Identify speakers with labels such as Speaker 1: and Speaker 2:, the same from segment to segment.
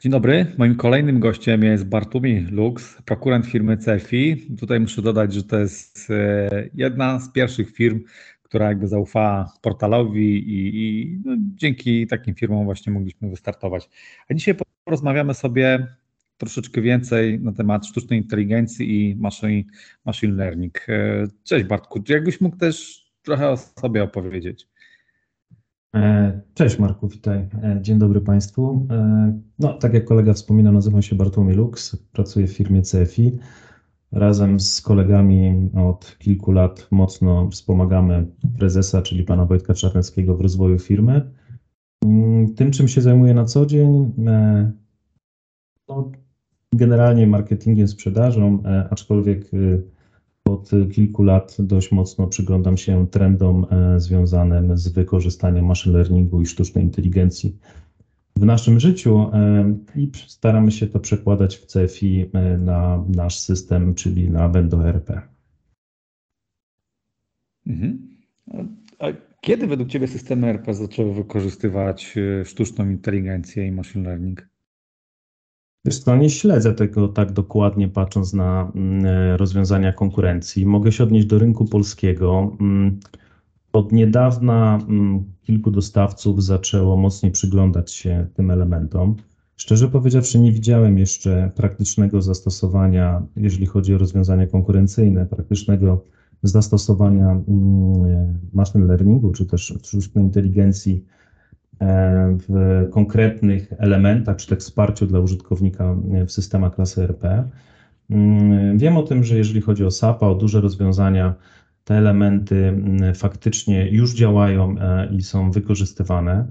Speaker 1: Dzień dobry. Moim kolejnym gościem jest Bartłomiej Lux, prokurent firmy CEFI. Tutaj muszę dodać, że to jest e, jedna z pierwszych firm, która jakby zaufała portalowi i, i no, dzięki takim firmom właśnie mogliśmy wystartować. A dzisiaj porozmawiamy sobie troszeczkę więcej na temat sztucznej inteligencji i machine, machine learning. E, cześć Bartku, czy jakbyś mógł też trochę o sobie opowiedzieć?
Speaker 2: E, cześć Marku, witaj. E, dzień dobry Państwu. No, tak jak kolega wspominał, nazywam się Bartłomiej Lux, pracuję w firmie CFI. Razem z kolegami od kilku lat mocno wspomagamy prezesa, czyli pana Wojtka Czarneckiego w rozwoju firmy. Mm, tym, czym się zajmuję na co dzień, no, generalnie marketingiem, sprzedażą, e, aczkolwiek e, od kilku lat dość mocno przyglądam się trendom e, związanym z wykorzystaniem machine learningu i sztucznej inteligencji w naszym życiu i staramy się to przekładać w CFI na nasz system, czyli na Bendo ERP.
Speaker 1: Mhm. A kiedy według Ciebie systemy ERP zaczęły wykorzystywać sztuczną inteligencję i machine learning?
Speaker 2: Wiesz co, nie śledzę tego tak dokładnie, patrząc na mm, rozwiązania konkurencji. Mogę się odnieść do rynku polskiego. Mm, od niedawna mm, kilku dostawców zaczęło mocniej przyglądać się tym elementom. Szczerze powiedziawszy, nie widziałem jeszcze praktycznego zastosowania, jeżeli chodzi o rozwiązania konkurencyjne, praktycznego zastosowania machine learningu czy też sztucznej inteligencji E, w konkretnych elementach, czy też wsparciu dla użytkownika w systemach klasy RP. Mm, wiem o tym, że jeżeli chodzi o SAP, o duże rozwiązania, te elementy mm, faktycznie już działają e, i są wykorzystywane.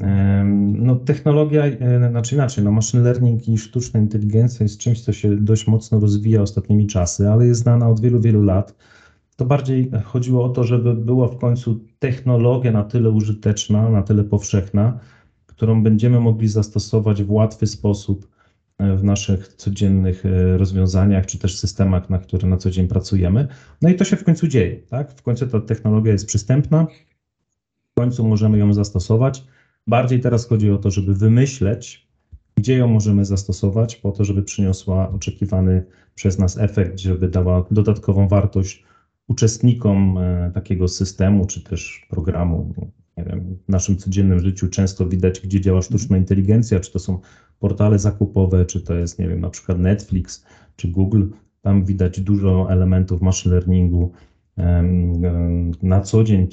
Speaker 2: E, no, technologia, znaczy inaczej, no machine learning i sztuczna inteligencja jest czymś, co się dość mocno rozwija ostatnimi czasy, ale jest znana od wielu, wielu lat. To bardziej chodziło o to, żeby była w końcu technologia na tyle użyteczna, na tyle powszechna, którą będziemy mogli zastosować w łatwy sposób e, w naszych codziennych e, rozwiązaniach, czy też systemach, na które na co dzień pracujemy. No i to się w końcu dzieje, tak? W końcu ta technologia jest przystępna, w końcu możemy ją zastosować. Bardziej teraz chodzi o to, żeby wymyśleć, gdzie ją możemy zastosować, po to, żeby przyniosła oczekiwany przez nas efekt, żeby dała dodatkową wartość uczestnikom e, takiego systemu czy też programu. Nie wiem, w naszym codziennym życiu często widać, gdzie działa sztuczna inteligencja, czy to są portale zakupowe, czy to jest, nie wiem, na przykład Netflix czy Google. Tam widać dużo elementów machine learningu na co dzień.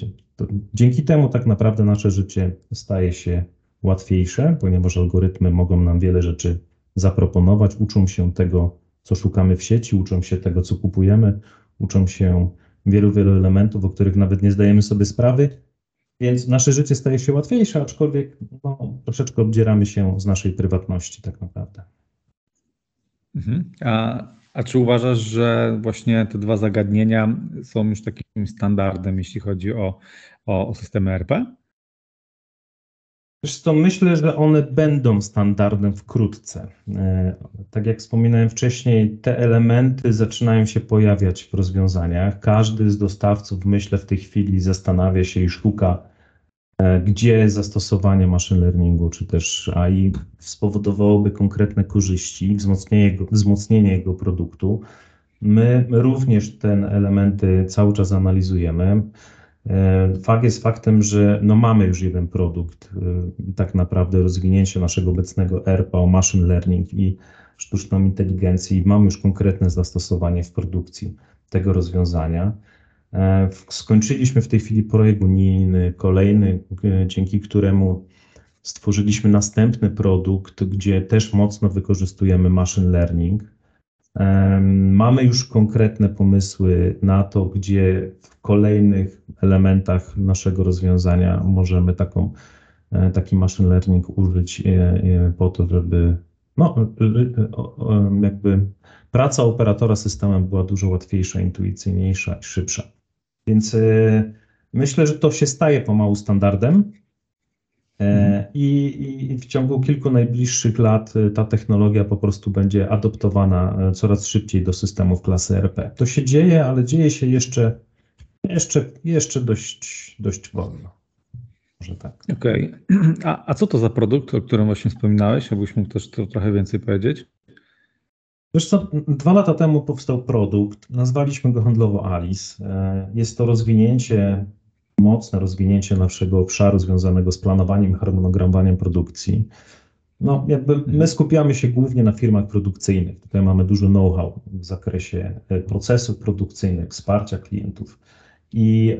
Speaker 2: Dzięki temu tak naprawdę nasze życie staje się łatwiejsze, ponieważ algorytmy mogą nam wiele rzeczy zaproponować, uczą się tego, co szukamy w sieci, uczą się tego, co kupujemy, uczą się wielu, wielu elementów, o których nawet nie zdajemy sobie sprawy, więc nasze życie staje się łatwiejsze, aczkolwiek no, troszeczkę obdzieramy się z naszej prywatności tak naprawdę.
Speaker 1: Mhm. A, a czy uważasz, że właśnie te dwa zagadnienia są już takim standardem, jeśli chodzi o, o, o systemy RP?
Speaker 2: Wiesz co, myślę, że one będą standardem wkrótce. E, tak jak wspominałem wcześniej, te elementy zaczynają się pojawiać w rozwiązaniach. Każdy z dostawców, myślę, w tej chwili zastanawia się i szuka, e, gdzie zastosowanie machine learningu czy też AI spowodowałoby konkretne korzyści, wzmocnienie jego, wzmocnienie jego produktu. My również te elementy cały czas analizujemy. E, fakt jest faktem, że no mamy już jeden produkt, e, tak naprawdę rozwinięcie naszego obecnego ERPA o machine learning i sztuczną inteligencję i mamy już konkretne zastosowanie w produkcji tego rozwiązania. E, skończyliśmy w tej chwili projekt unijny, kolejny, dzięki któremu stworzyliśmy następny produkt, gdzie też mocno wykorzystujemy machine learning Mamy już konkretne pomysły na to, gdzie w kolejnych elementach naszego rozwiązania możemy taką, e, taki machine learning użyć e, e, po to, żeby no, jakby praca operatora systemem była dużo łatwiejsza, intuicyjniejsza i szybsza. Więc myślę, że to się staje pomału standardem. E, I, I, w ciągu kilku najbliższych lat e, ta technologia po prostu będzie adoptowana e, coraz szybciej do systemów klasy RP. To się dzieje, ale dzieje się jeszcze, jeszcze, jeszcze dość, dość wolno. Może tak.
Speaker 1: Okej. Okay. A, a co to za produkt, o którym właśnie wspominałeś? Abyś mógł też to trochę więcej powiedzieć?
Speaker 2: Wiesz co, dwa lata temu powstał produkt, nazwaliśmy go handlowo Alice. Jest to rozwinięcie, mocne rozwinięcie naszego obszaru związanego z planowaniem i harmonogramowaniem produkcji. No, jakby my skupiamy się głównie na firmach produkcyjnych. Tutaj mamy dużo know-how w zakresie e, procesów produkcyjnych, wsparcia klientów. I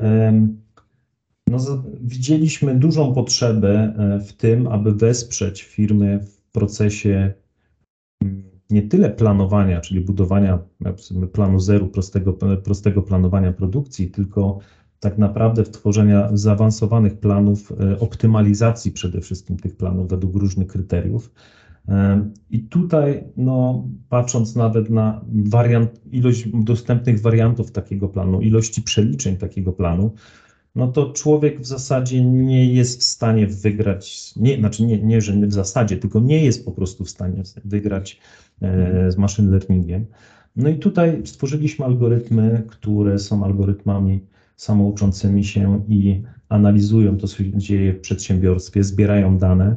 Speaker 2: no, widzieliśmy dużą potrzebę e, w tym, aby wesprzeć firmy w procesie nie tyle planowania, czyli budowania planu zero, prostego, prostego planowania produkcji, tylko tak naprawdę w tworzenia zaawansowanych planów, e, optymalizacji przede wszystkim tych planów według różnych kryteriów. E, I tutaj, no, patrząc nawet na wariant, ilość dostępnych wariantów takiego planu, ilości przeliczeń takiego planu, no to człowiek w zasadzie nie jest w stanie wygrać, nie, znaczy nie, nie, że w zasadzie, tylko nie jest po prostu w stanie wygrać e, z machine learningiem. No i tutaj stworzyliśmy algorytmy, które są algorytmami samouczącymi się i analizują to, co się dzieje w przedsiębiorstwie, zbierają dane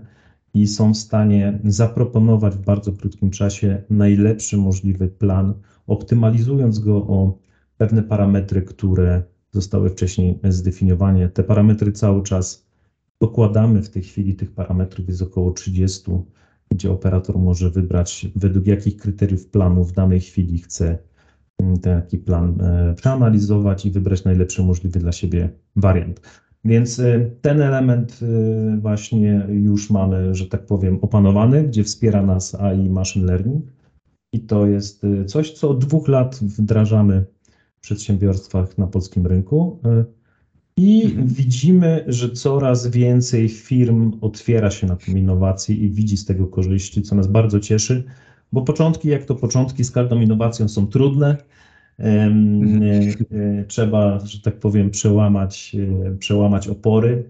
Speaker 2: i są w stanie zaproponować w bardzo krótkim czasie najlepszy możliwy plan, optymalizując go o pewne parametry, które zostały wcześniej zdefiniowane. Te parametry cały czas dokładamy w tej chwili, tych parametrów jest około 30, gdzie operator może wybrać, według jakich kryteriów planu w danej chwili chce taki plan e, przeanalizować i wybrać najlepszy możliwy dla siebie wariant. Więc e, ten element e, właśnie już mamy, że tak powiem, opanowany, gdzie wspiera nas AI Machine Learning. I to jest coś, co od dwóch lat wdrażamy przedsiębiorstwach na polskim rynku. I widzimy, że coraz więcej firm otwiera się na tę innowację i widzi z tego korzyści, co nas bardzo cieszy, bo początki, jak to początki z każdą innowacją są trudne. Mhm. E, trzeba, że tak powiem, przełamać, e, przełamać opory,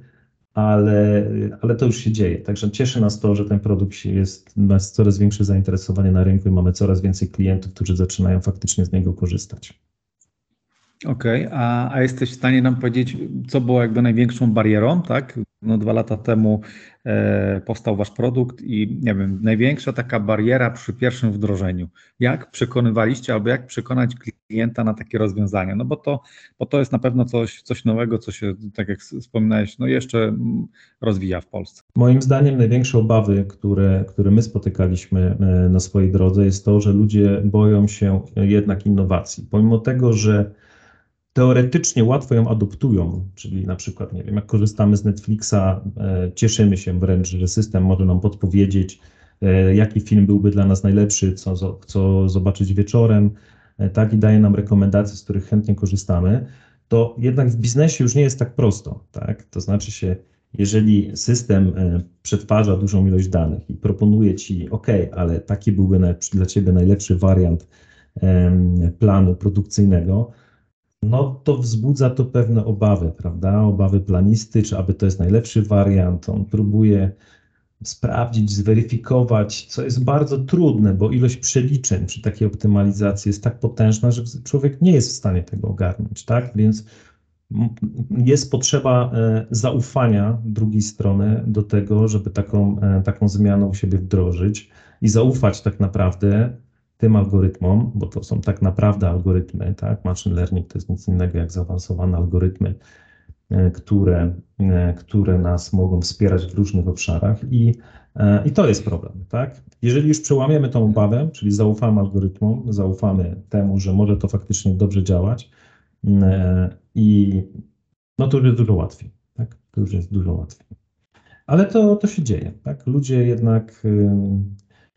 Speaker 2: ale, ale to już się dzieje. Także cieszy nas to, że ten produkt jest, ma coraz większe zainteresowanie na rynku i mamy coraz więcej klientów, którzy zaczynają faktycznie z niego korzystać.
Speaker 1: Okej, okay. a, a jesteś w stanie nam powiedzieć, co było jakby największą barierą, tak? No dwa lata temu e, powstał wasz produkt i nie wiem, największa taka bariera przy pierwszym wdrożeniu. Jak przekonywaliście albo jak przekonać klienta na takie rozwiązania? No bo to, bo to jest na pewno coś, coś nowego, co się, tak jak wspominałeś, no jeszcze rozwija w Polsce.
Speaker 2: Moim zdaniem największe obawy, które, które my spotykaliśmy e, na swojej drodze jest to, że ludzie boją się jednak innowacji. Pomimo tego, że teoretycznie łatwo ją adoptują, czyli na przykład, nie wiem, jak korzystamy z Netflixa, e, cieszymy się wręcz, że system może nam podpowiedzieć, e, jaki film byłby dla nas najlepszy, co, co zobaczyć wieczorem, e, tak, i daje nam rekomendacje, z których chętnie korzystamy, to jednak w biznesie już nie jest tak prosto, tak, to znaczy się, jeżeli system przetwarza dużą ilość danych i proponuje ci, OK, ale taki byłby dla ciebie najlepszy wariant planu produkcyjnego, no to wzbudza to pewne obawy, prawda? Obawy planisty, czy aby to jest najlepszy wariant. On próbuje sprawdzić, zweryfikować, co jest bardzo trudne, bo ilość przeliczeń przy takiej optymalizacji jest tak potężna, że człowiek nie jest w stanie tego ogarnąć, tak? Więc jest potrzeba e, zaufania drugiej strony do tego, żeby taką, e, taką zmianę u siebie wdrożyć i zaufać tak naprawdę tym algorytmom, bo to są tak naprawdę algorytmy, tak? Machine learning to jest nic innego jak zaawansowane algorytmy, e, które, e, które nas mogą wspierać w różnych obszarach i, e, i to jest problem, tak? Jeżeli już przełamiemy tą obawę, czyli zaufamy algorytmom, zaufamy temu, że może to faktycznie dobrze działać i no to już jest dużo łatwiej, tak? To już jest dużo łatwiej. Ale to, to się dzieje, tak? Ludzie jednak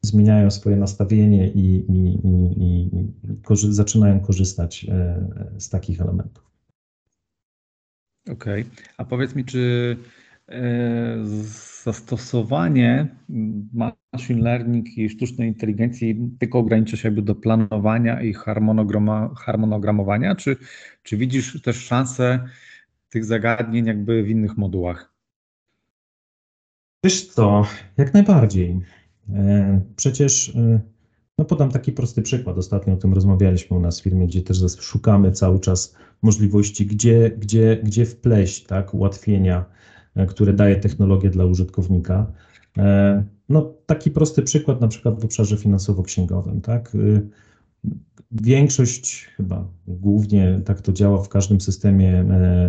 Speaker 2: zmieniają swoje nastawienie i, i, i, i korzy zaczynają korzystać e, z takich elementów.
Speaker 1: Okej, okay. a powiedz mi, czy e, zastosowanie machine learning i sztucznej inteligencji tylko ogranicza się do planowania i harmonogramowania, czy, czy widzisz też szansę tych zagadnień jakby w innych modułach?
Speaker 2: Wiesz co, jak najbardziej. E, przecież, e, no podam taki prosty przykład. Ostatnio o tym rozmawialiśmy u nas w firmie, gdzie też szukamy cały czas możliwości, gdzie, gdzie, gdzie wpleść tak, ułatwienia które daje technologię dla użytkownika. No, taki prosty przykład, na przykład w obszarze finansowo-księgowym, tak? Większość, chyba głównie tak to działa w każdym systemie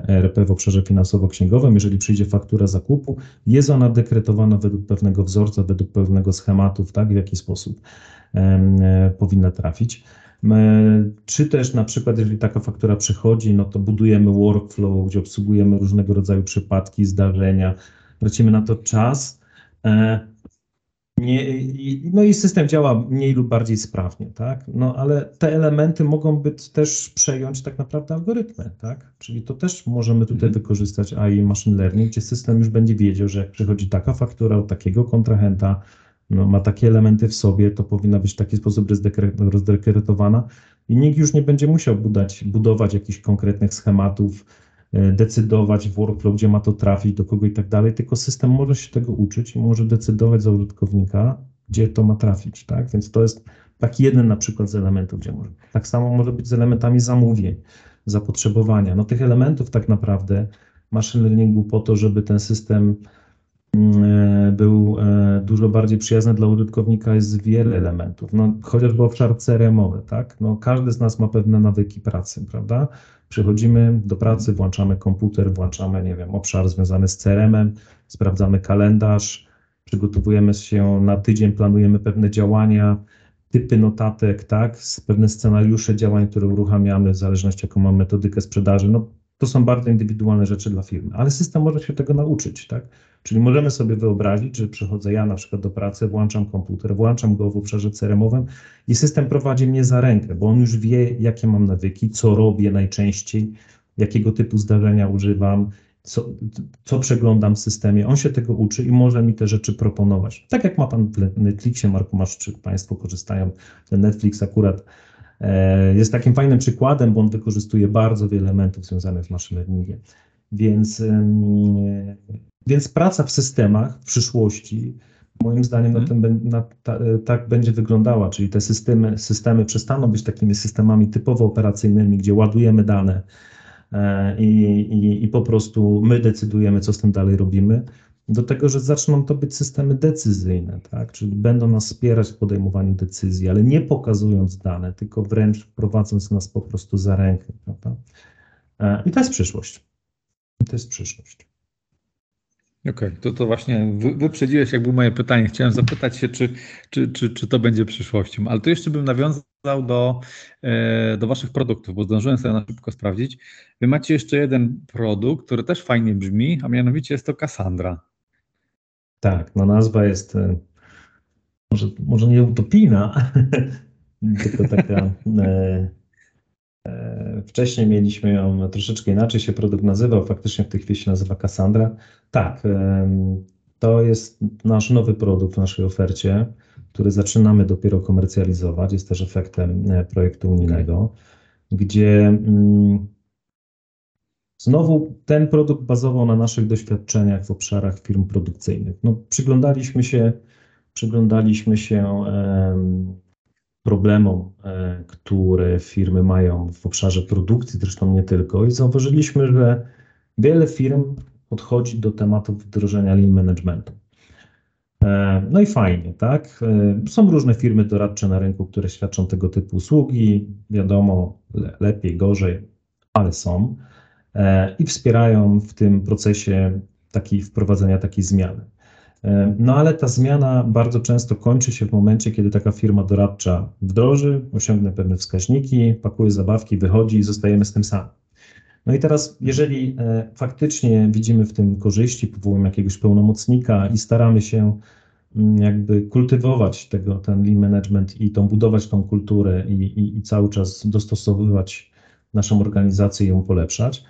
Speaker 2: ERP w obszarze finansowo-księgowym. Jeżeli przyjdzie faktura zakupu, jest ona dekretowana według pewnego wzorca, według pewnego schematu, tak, w jaki sposób powinna trafić. Czy też na przykład, jeżeli taka faktura przychodzi, no to budujemy workflow, gdzie obsługujemy różnego rodzaju przypadki, zdarzenia, tracimy na to czas. Nie, no i system działa mniej lub bardziej sprawnie, tak? No ale te elementy mogą być też przejąć tak naprawdę algorytmy, tak? Czyli to też możemy tutaj mhm. wykorzystać AI Machine Learning, gdzie system już będzie wiedział, że jak przychodzi taka faktura od takiego kontrahenta, no, ma takie elementy w sobie, to powinna być w taki sposób rozdekretowana i nikt już nie będzie musiał budować, budować jakichś konkretnych schematów, decydować w workflow, gdzie ma to trafić, do kogo i tak dalej, tylko system może się tego uczyć i może decydować za użytkownika, gdzie to ma trafić, tak? Więc to jest taki jeden na przykład z elementów, gdzie może. Tak samo może być z elementami zamówień, zapotrzebowania. No tych elementów tak naprawdę machine learningu po to, żeby ten system E, był e, dużo bardziej przyjazny dla użytkownika, jest wiele elementów. No, chociażby obszar CRM-owy, tak? No, każdy z nas ma pewne nawyki pracy, prawda? Przychodzimy do pracy, włączamy komputer, włączamy, nie wiem, obszar związany z CRM-em, sprawdzamy kalendarz, przygotowujemy się na tydzień, planujemy pewne działania, typy notatek, tak? Pewne scenariusze działań, które uruchamiamy w zależności jaką mamy metodykę sprzedaży. No, to są bardzo indywidualne rzeczy dla firmy, ale system może się tego nauczyć, tak? Czyli możemy sobie wyobrazić, że przychodzę ja na przykład do pracy, włączam komputer, włączam go w obszarze CRM-owym i system prowadzi mnie za rękę, bo on już wie, jakie mam nawyki, co robię najczęściej, jakiego typu zdarzenia używam, co, co przeglądam w systemie. On się tego uczy i może mi te rzeczy proponować. Tak jak ma pan w Netflixie, Marku, masz, czy państwo korzystają, ten Netflix akurat e, jest takim fajnym przykładem, bo on wykorzystuje bardzo wiele elementów związanych z machine learningiem. Więc więc praca w systemach w przyszłości, moim zdaniem, na tym, na, ta, tak będzie wyglądała, czyli te systemy, systemy przestaną być takimi systemami typowo operacyjnymi, gdzie ładujemy dane e, i, i, i po prostu my decydujemy, co z tym dalej robimy, do tego, że zaczną to być systemy decyzyjne, tak? czyli będą nas wspierać w podejmowaniu decyzji, ale nie pokazując dane, tylko wręcz prowadząc nas po prostu za rękę. Prawda? E, I to jest przyszłość. To jest przyszłość.
Speaker 1: Okej, okay, to, to właśnie wyprzedziłeś jakby moje pytanie. Chciałem zapytać się, czy, czy, czy, czy to będzie przyszłością, ale to jeszcze bym nawiązał do, e, do Waszych produktów, bo zdążyłem sobie na szybko sprawdzić. Wy macie jeszcze jeden produkt, który też fajnie brzmi, a mianowicie jest to Cassandra.
Speaker 2: Tak, no nazwa jest e, może, może nie utopijna, tylko taka E, wcześniej mieliśmy ją troszeczkę inaczej się produkt nazywał, faktycznie w tej chwili się nazywa Cassandra. Tak, to jest nasz nowy produkt w naszej ofercie, który zaczynamy dopiero komercjalizować. Jest też efektem e, projektu unijnego, gdzie mm, znowu ten produkt bazował na naszych doświadczeniach w obszarach firm produkcyjnych. No, przyglądaliśmy się, przyglądaliśmy się problemom, e, które firmy mają w obszarze produkcji, zresztą nie tylko, i zauważyliśmy, że wiele firm podchodzi do tematu wdrożenia lean managementu. E, no i fajnie, tak? E, są różne firmy doradcze na rynku, które świadczą tego typu usługi. Wiadomo, lepiej, gorzej, ale są i wspierają w tym procesie taki, wprowadzenia takiej zmiany. No ale ta zmiana bardzo często kończy się w momencie, kiedy taka firma doradcza wdroży, osiągnie pewne wskaźniki, pakuje zabawki, wychodzi i zostajemy z tym sami. No i teraz, jeżeli e, faktycznie widzimy w tym korzyści, powołujemy jakiegoś pełnomocnika i staramy się mm, jakby kultywować tego, ten lean management i tą, budować tą kulturę i, i, i cały czas dostosowywać naszą organizację i ją polepszać,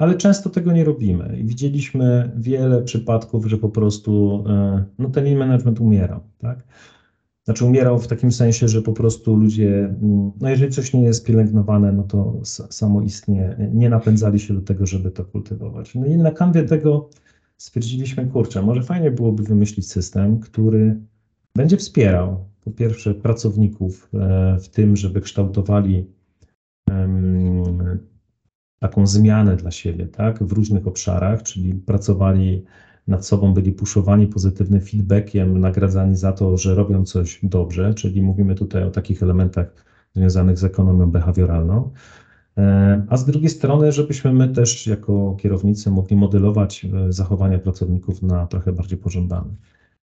Speaker 2: ale często tego nie robimy. I widzieliśmy wiele przypadków, że po prostu e, no, ten management umierał. Tak? Znaczy umierał w takim sensie, że po prostu ludzie, mm, no jeżeli coś nie jest pielęgnowane, no to samoistnie nie napędzali się do tego, żeby to kultywować. No i na kanwie tego stwierdziliśmy, kurczę, może fajnie byłoby wymyślić system, który będzie wspierał po pierwsze pracowników e, w tym, żeby kształtowali taką zmianę dla siebie, tak, w różnych obszarach, czyli pracowali nad sobą, byli puszowani pozytywnym feedbackiem, nagradzani za to, że robią coś dobrze, czyli mówimy tutaj o takich elementach związanych z ekonomią behawioralną. E, a z drugiej strony, żebyśmy my też jako kierownicy mogli modelować e, zachowania pracowników na trochę bardziej pożądane.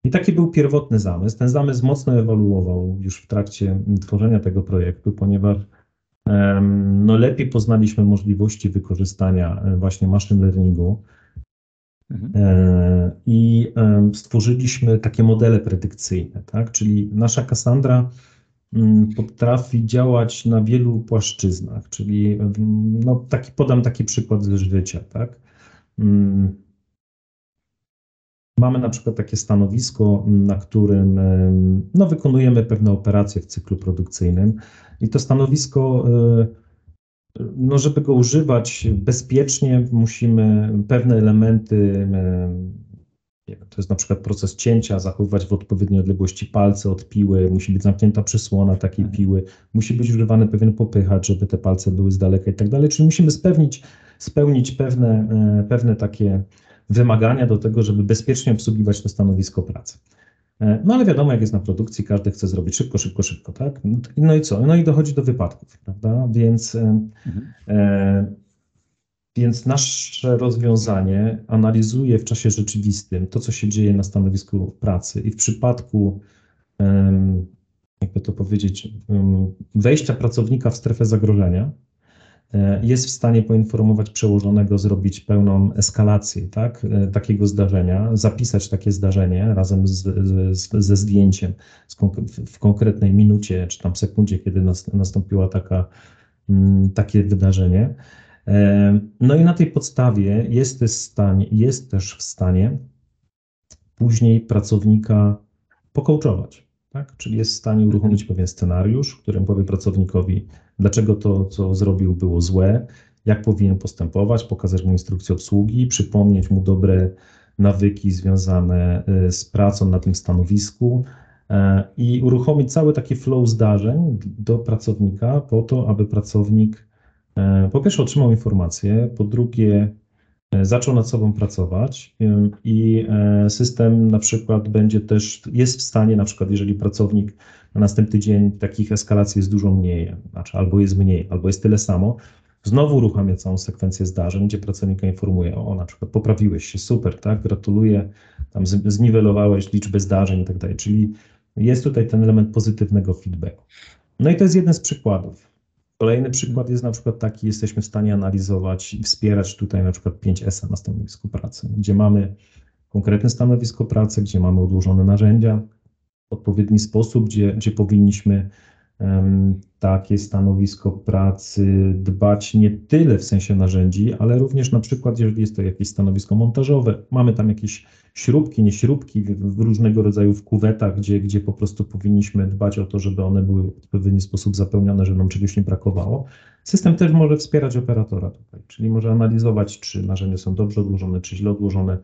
Speaker 2: I taki był pierwotny zamysł. Ten zamysł mocno ewoluował już w trakcie tworzenia tego projektu, ponieważ no, lepiej poznaliśmy możliwości wykorzystania e, właśnie machine learningu mhm. i stworzyliśmy takie modele predykcyjne, tak? Czyli nasza Cassandra Mm, potrafi działać na wielu płaszczyznach, czyli mm, no, taki, podam taki przykład ze życia, tak? Mm, mamy na przykład takie stanowisko, na którym no, wykonujemy pewne operacje w cyklu produkcyjnym i to stanowisko, e, no, żeby go używać bezpiecznie, musimy pewne elementy to jest na przykład proces cięcia, zachowywać w odpowiedniej odległości palce od piły, musi być zamknięta przysłona takiej mhm. piły, musi być używany pewien popychacz, żeby te palce były z daleka i tak dalej. Czyli musimy spełnić, spełnić pewne, e, pewne takie wymagania do tego, żeby bezpiecznie obsługiwać to stanowisko pracy. E, no ale wiadomo, jak jest na produkcji, każdy chce zrobić szybko, szybko, szybko, tak? No i co? No i dochodzi do wypadków, prawda? Więc e, mhm. e, więc nasze rozwiązanie analizuje w czasie rzeczywistym to, co się dzieje na stanowisku pracy i w przypadku, jakby to powiedzieć, wejścia pracownika w strefę zagrożenia, jest w stanie poinformować przełożonego, zrobić pełną eskalację tak, e, takiego zdarzenia, zapisać takie zdarzenie razem z, z, ze zdjęciem w konkretnej minucie czy tam sekundzie, kiedy nastąpiła taka, takie wydarzenie no i na tej podstawie jest też, stanie, jest też w stanie później pracownika pokołczować, tak? Czyli jest w stanie uruchomić pewien scenariusz, którym powie pracownikowi, dlaczego to, co zrobił, było złe, jak powinien postępować, pokazać mu instrukcję obsługi, przypomnieć mu dobre nawyki związane y, z pracą na tym stanowisku e, i uruchomić cały taki flow zdarzeń do pracownika po to, aby pracownik E, po pierwsze otrzymał informację, po drugie zaczął nad sobą pracować e, i system na przykład będzie też, jest w stanie na przykład, jeżeli pracownik na następny dzień takich eskalacji jest dużo mniej, znaczy albo jest mniej, albo jest tyle samo, znowu uruchamia całą sekwencję zdarzeń, gdzie pracownika informuje, o na przykład poprawiłeś się, super, tak, gratuluję, tam zniwelowałeś liczbę zdarzeń i tak dalej, czyli jest tutaj ten element pozytywnego feedbacku. No i to jest jeden z przykładów. Kolejny przykład jest na przykład taki, jesteśmy w stanie analizować i wspierać tutaj na przykład 5S na stanowisku pracy, gdzie mamy konkretne stanowisko pracy, gdzie mamy odłożone narzędzia w odpowiedni sposób, gdzie, gdzie powinniśmy takie stanowisko pracy dbać nie tyle w sensie narzędzi, ale również na przykład, jeżeli jest to jakieś stanowisko montażowe, mamy tam jakieś śrubki, nie śrubki w różnego rodzaju w kuwetach, gdzie, gdzie po prostu powinniśmy dbać o to, żeby one były w odpowiedni sposób zapełnione, żeby nam czegoś nie brakowało. System też może wspierać operatora tutaj, czyli może analizować, czy narzędzia są dobrze odłożone, czy źle odłożone.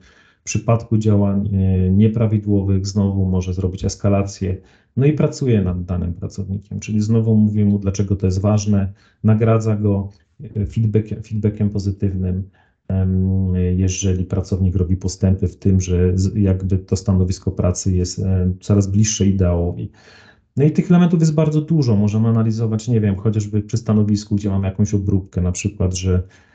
Speaker 2: W przypadku działań e, nieprawidłowych znowu może zrobić eskalację, no i pracuje nad danym pracownikiem, czyli znowu mówię mu, dlaczego to jest ważne, nagradza go e, feedback, feedbackiem pozytywnym, jeżeli pracownik robi postępy w tym, że jakby to stanowisko pracy jest coraz bliższe ideałowi. No i tych elementów jest bardzo dużo. Możemy analizować, nie wiem, chociażby przy stanowisku, gdzie mamy jakąś obróbkę, na przykład, że E,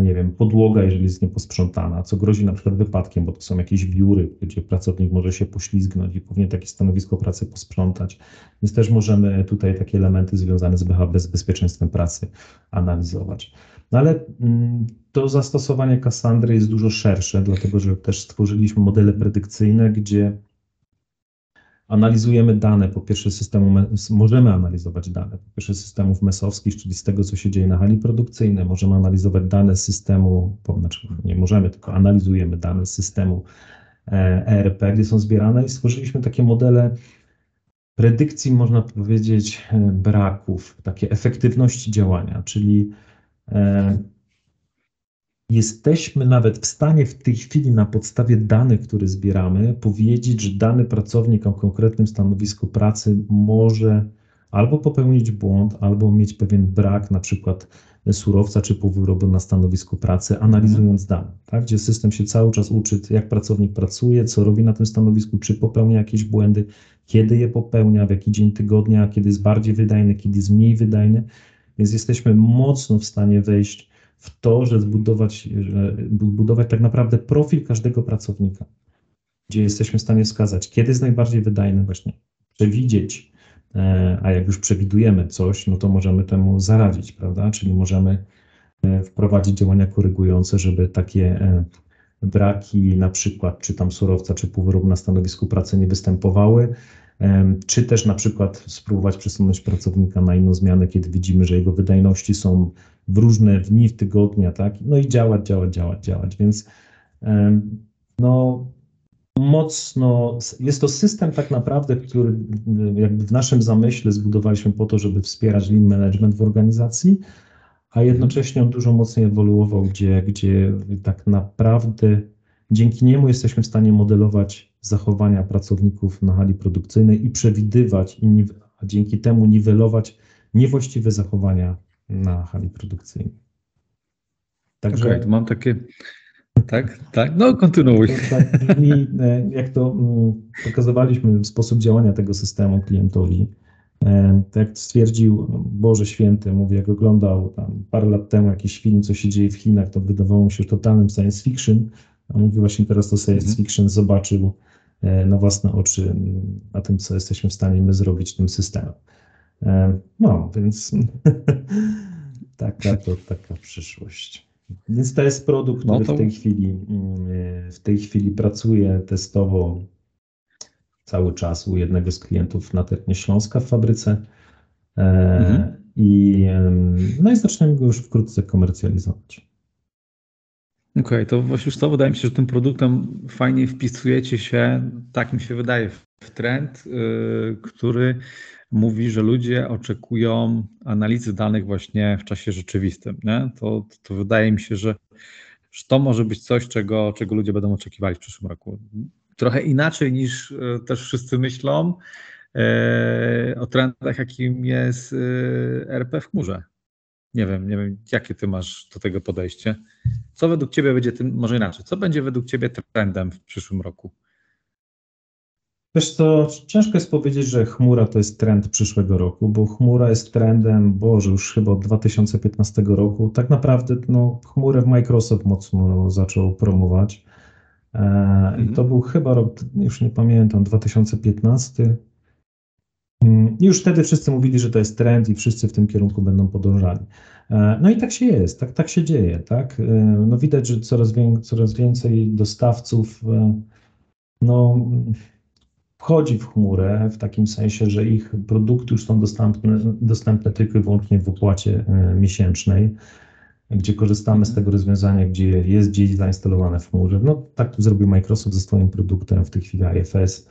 Speaker 2: nie wiem, podłoga, jeżeli jest nieposprzątana, co grozi na przykład wypadkiem, bo to są jakieś wióry, gdzie pracownik może się poślizgnąć i powinien takie stanowisko pracy posprzątać. Więc też możemy tutaj takie elementy związane z bezpieczeństwem pracy analizować. No ale mm, to zastosowanie Cassandry jest dużo szersze, dlatego że też stworzyliśmy modele predykcyjne, gdzie analizujemy dane, po pierwsze systemu, możemy analizować dane, po pierwsze systemów mesowskich, czyli z tego, co się dzieje na hali produkcyjnej, możemy analizować dane systemu, znaczy nie możemy, tylko analizujemy dane systemu ERP, e gdzie są zbierane i stworzyliśmy takie modele predykcji, można powiedzieć, e, braków, takie efektywności działania, czyli e, jesteśmy nawet w stanie w tej chwili na podstawie danych, które zbieramy, powiedzieć, że dany pracownik o konkretnym stanowisku pracy może albo popełnić błąd, albo mieć pewien brak, na przykład surowca czy półwyrobu na stanowisku pracy, analizując dane, tak? gdzie system się cały czas uczy, jak pracownik pracuje, co robi na tym stanowisku, czy popełnia jakieś błędy, kiedy je popełnia, w jaki dzień tygodnia, kiedy jest bardziej wydajny, kiedy jest mniej wydajny. Więc jesteśmy mocno w stanie wejść w to, że zbudować, że budować tak naprawdę profil każdego pracownika, gdzie jesteśmy w stanie wskazać, kiedy jest najbardziej wydajny, właśnie przewidzieć, e, a jak już przewidujemy coś, no to możemy temu zaradzić, prawda? Czyli możemy e, wprowadzić działania korygujące, żeby takie e, braki na przykład, czy tam surowca, czy półwyrób na stanowisku pracy nie występowały, czy też na przykład spróbować przesunąć pracownika na inną zmianę, kiedy widzimy, że jego wydajności są w różne dni w tygodnia, tak? No i działać, działać, działać, działać. Więc no, mocno jest to system tak naprawdę, który jakby w naszym zamyśle zbudowaliśmy po to, żeby wspierać lean management w organizacji, a jednocześnie on dużo mocniej ewoluował, gdzie, gdzie tak naprawdę dzięki niemu jesteśmy w stanie modelować zachowania pracowników na hali produkcyjnej i przewidywać, i a dzięki temu niwelować niewłaściwe zachowania na hali produkcyjnej.
Speaker 1: Także okay, mam takie. Tak, tak, no kontynuuj.
Speaker 2: Tak brzmi, e, jak to mm, pokazywaliśmy sposób działania tego systemu klientowi. E, tak jak stwierdził Boże Święty, mówię, jak oglądał tam parę lat temu jakiś film, co się dzieje w Chinach, to wydawało mu się totalnym science fiction, a mówi właśnie teraz to science mhm. fiction zobaczył na własne oczy na tym, co jesteśmy w stanie my zrobić tym systemem. No, więc taka to taka przyszłość. Więc to jest produkt, który no to... w tej chwili mm, w tej chwili pracuje testowo cały czas u jednego z klientów na terenie Śląska w fabryce. E, mhm. I, no i zaczniemy go już wkrótce komercjalizować.
Speaker 1: Okej, okay, to właśnie to wydaje mi się, że tym produktem fajnie wpisujecie się, tak mi się wydaje, w trend, yy, który mówi, że ludzie oczekują analizy danych właśnie w czasie rzeczywistym. Nie? To, to wydaje mi się, że, że to może być coś, czego, czego ludzie będą oczekiwali w przyszłym roku. Trochę inaczej niż e, też wszyscy myślą e, o trendach, jakim jest e, RP w chmurze. Nie wiem, nie wiem, jakie ty masz do tego podejście. Co według ciebie będzie tym, może inaczej, co będzie według ciebie trendem w przyszłym roku?
Speaker 2: Wiesz co, ciężko jest powiedzieć, że chmura to jest trend przyszłego roku, bo chmura jest trendem, Boże, już chyba od 2015 roku. Tak naprawdę no, chmurę w Microsoft mocno zaczął promować. E, mhm. I to był chyba rok, już nie pamiętam, 2015. Mm, I już wtedy wszyscy mówili, że to jest trend i wszyscy w tym kierunku będą podążali. E, no i tak się jest, tak, tak się dzieje, tak? E, no widać, że coraz, wię, coraz więcej dostawców e, no, wchodzi w chmurę w takim sensie, że ich produkty już są dostępne, dostępne tylko i wyłącznie w opłacie miesięcznej, gdzie korzystamy z tego rozwiązania, gdzie jest gdzieś zainstalowane w chmurze. No tak tu zrobił Microsoft ze swoim produktem w tej chwili IFS.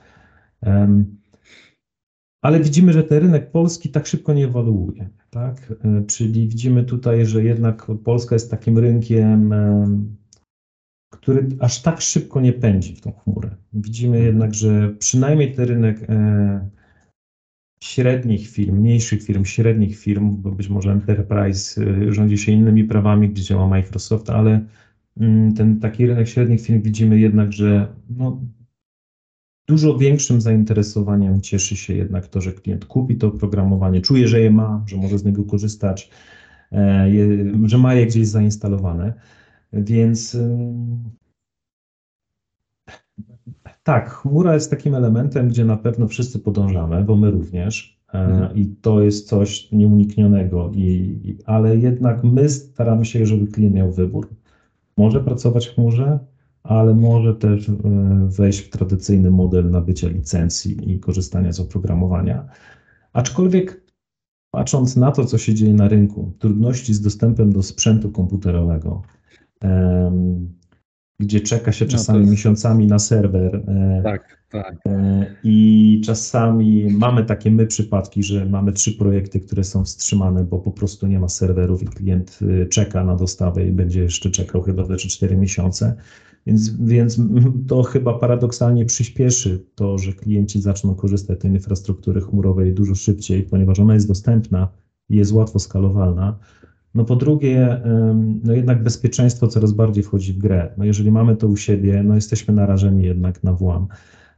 Speaker 2: Um, ale widzimy, że ten rynek polski tak szybko nie ewoluuje. Tak? E, czyli widzimy tutaj, że jednak Polska jest takim rynkiem który aż tak szybko nie pędzi w tą chmurę. Widzimy jednak, że przynajmniej ten rynek e, średnich firm, mniejszych firm, średnich firm, bo być może Enterprise e, rządzi się innymi prawami, gdzie działa Microsoft, ale mm, ten taki rynek średnich firm widzimy jednak, że no, dużo większym zainteresowaniem cieszy się jednak to, że klient kupi to oprogramowanie, czuje, że je ma, że może z niego korzystać, e, że ma je gdzieś zainstalowane. Więc tak, chmura jest takim elementem, gdzie na pewno wszyscy podążamy, bo my również. E, mhm. I to jest coś nieuniknionego, i, ale jednak my staramy się, żeby klient miał wybór. Może pracować w chmurze, ale może też e, wejść w tradycyjny model nabycia licencji i korzystania z oprogramowania. Aczkolwiek patrząc na to, co się dzieje na rynku, trudności z dostępem do sprzętu komputerowego, gdzie czeka się no czasami no jest... miesiącami na serwer.
Speaker 1: E, tak, tak.
Speaker 2: E, I czasami mamy takie my przypadki, że mamy trzy projekty, które są wstrzymane, bo po prostu nie ma serwerów i klient czeka na dostawę i będzie jeszcze czekał chyba 3 4 miesiące. Więc, więc to chyba paradoksalnie przyspieszy to, że klienci zaczną korzystać z tej infrastruktury chmurowej dużo szybciej, ponieważ ona jest dostępna i jest łatwo skalowalna. No po drugie, no jednak bezpieczeństwo coraz bardziej wchodzi w grę. No jeżeli mamy to u siebie, no jesteśmy narażeni jednak na włam.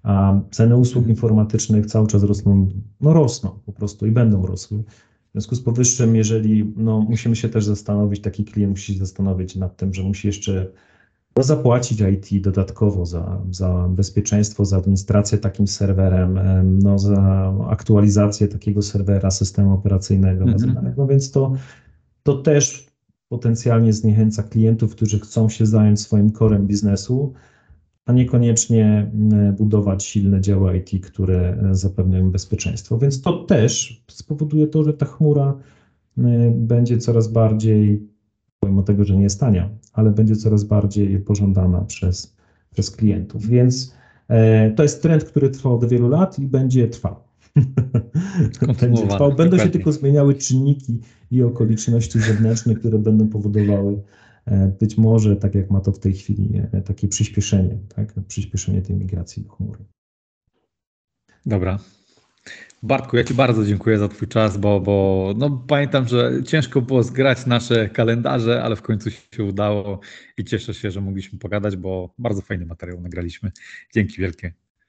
Speaker 2: A ceny usług informatycznych cały czas rosną, no rosną po prostu i będą rosły. W związku z powyższym, jeżeli no, musimy się też zastanowić, taki klient musi się zastanowić nad tym, że musi jeszcze no, zapłacić IT dodatkowo za, za bezpieczeństwo, za administrację takim serwerem, no, za aktualizację takiego serwera, systemu operacyjnego. Mhm. No więc to, to też potencjalnie zniechęca klientów, którzy chcą się zająć swoim korem biznesu, a niekoniecznie budować silne działy IT, które zapewniają bezpieczeństwo. Więc to też spowoduje to, że ta chmura będzie coraz bardziej, pomimo tego, że nie jest tania, ale będzie coraz bardziej pożądana przez, przez klientów. Więc e, to jest trend, który trwał od wielu lat i będzie trwał. będzie trwał. Będą się tylko zmieniały czynniki i okoliczności zewnętrzne, które będą powodowały e, być może, tak jak ma to w tej chwili, e, takie przyspieszenie, tak? przyspieszenie tej migracji do chmury.
Speaker 1: Dobra, Bartku, ja Ci bardzo dziękuję za Twój czas, bo, bo no, pamiętam, że ciężko było zgrać nasze kalendarze, ale w końcu się udało i cieszę się, że mogliśmy pogadać, bo bardzo fajny materiał nagraliśmy. Dzięki wielkie.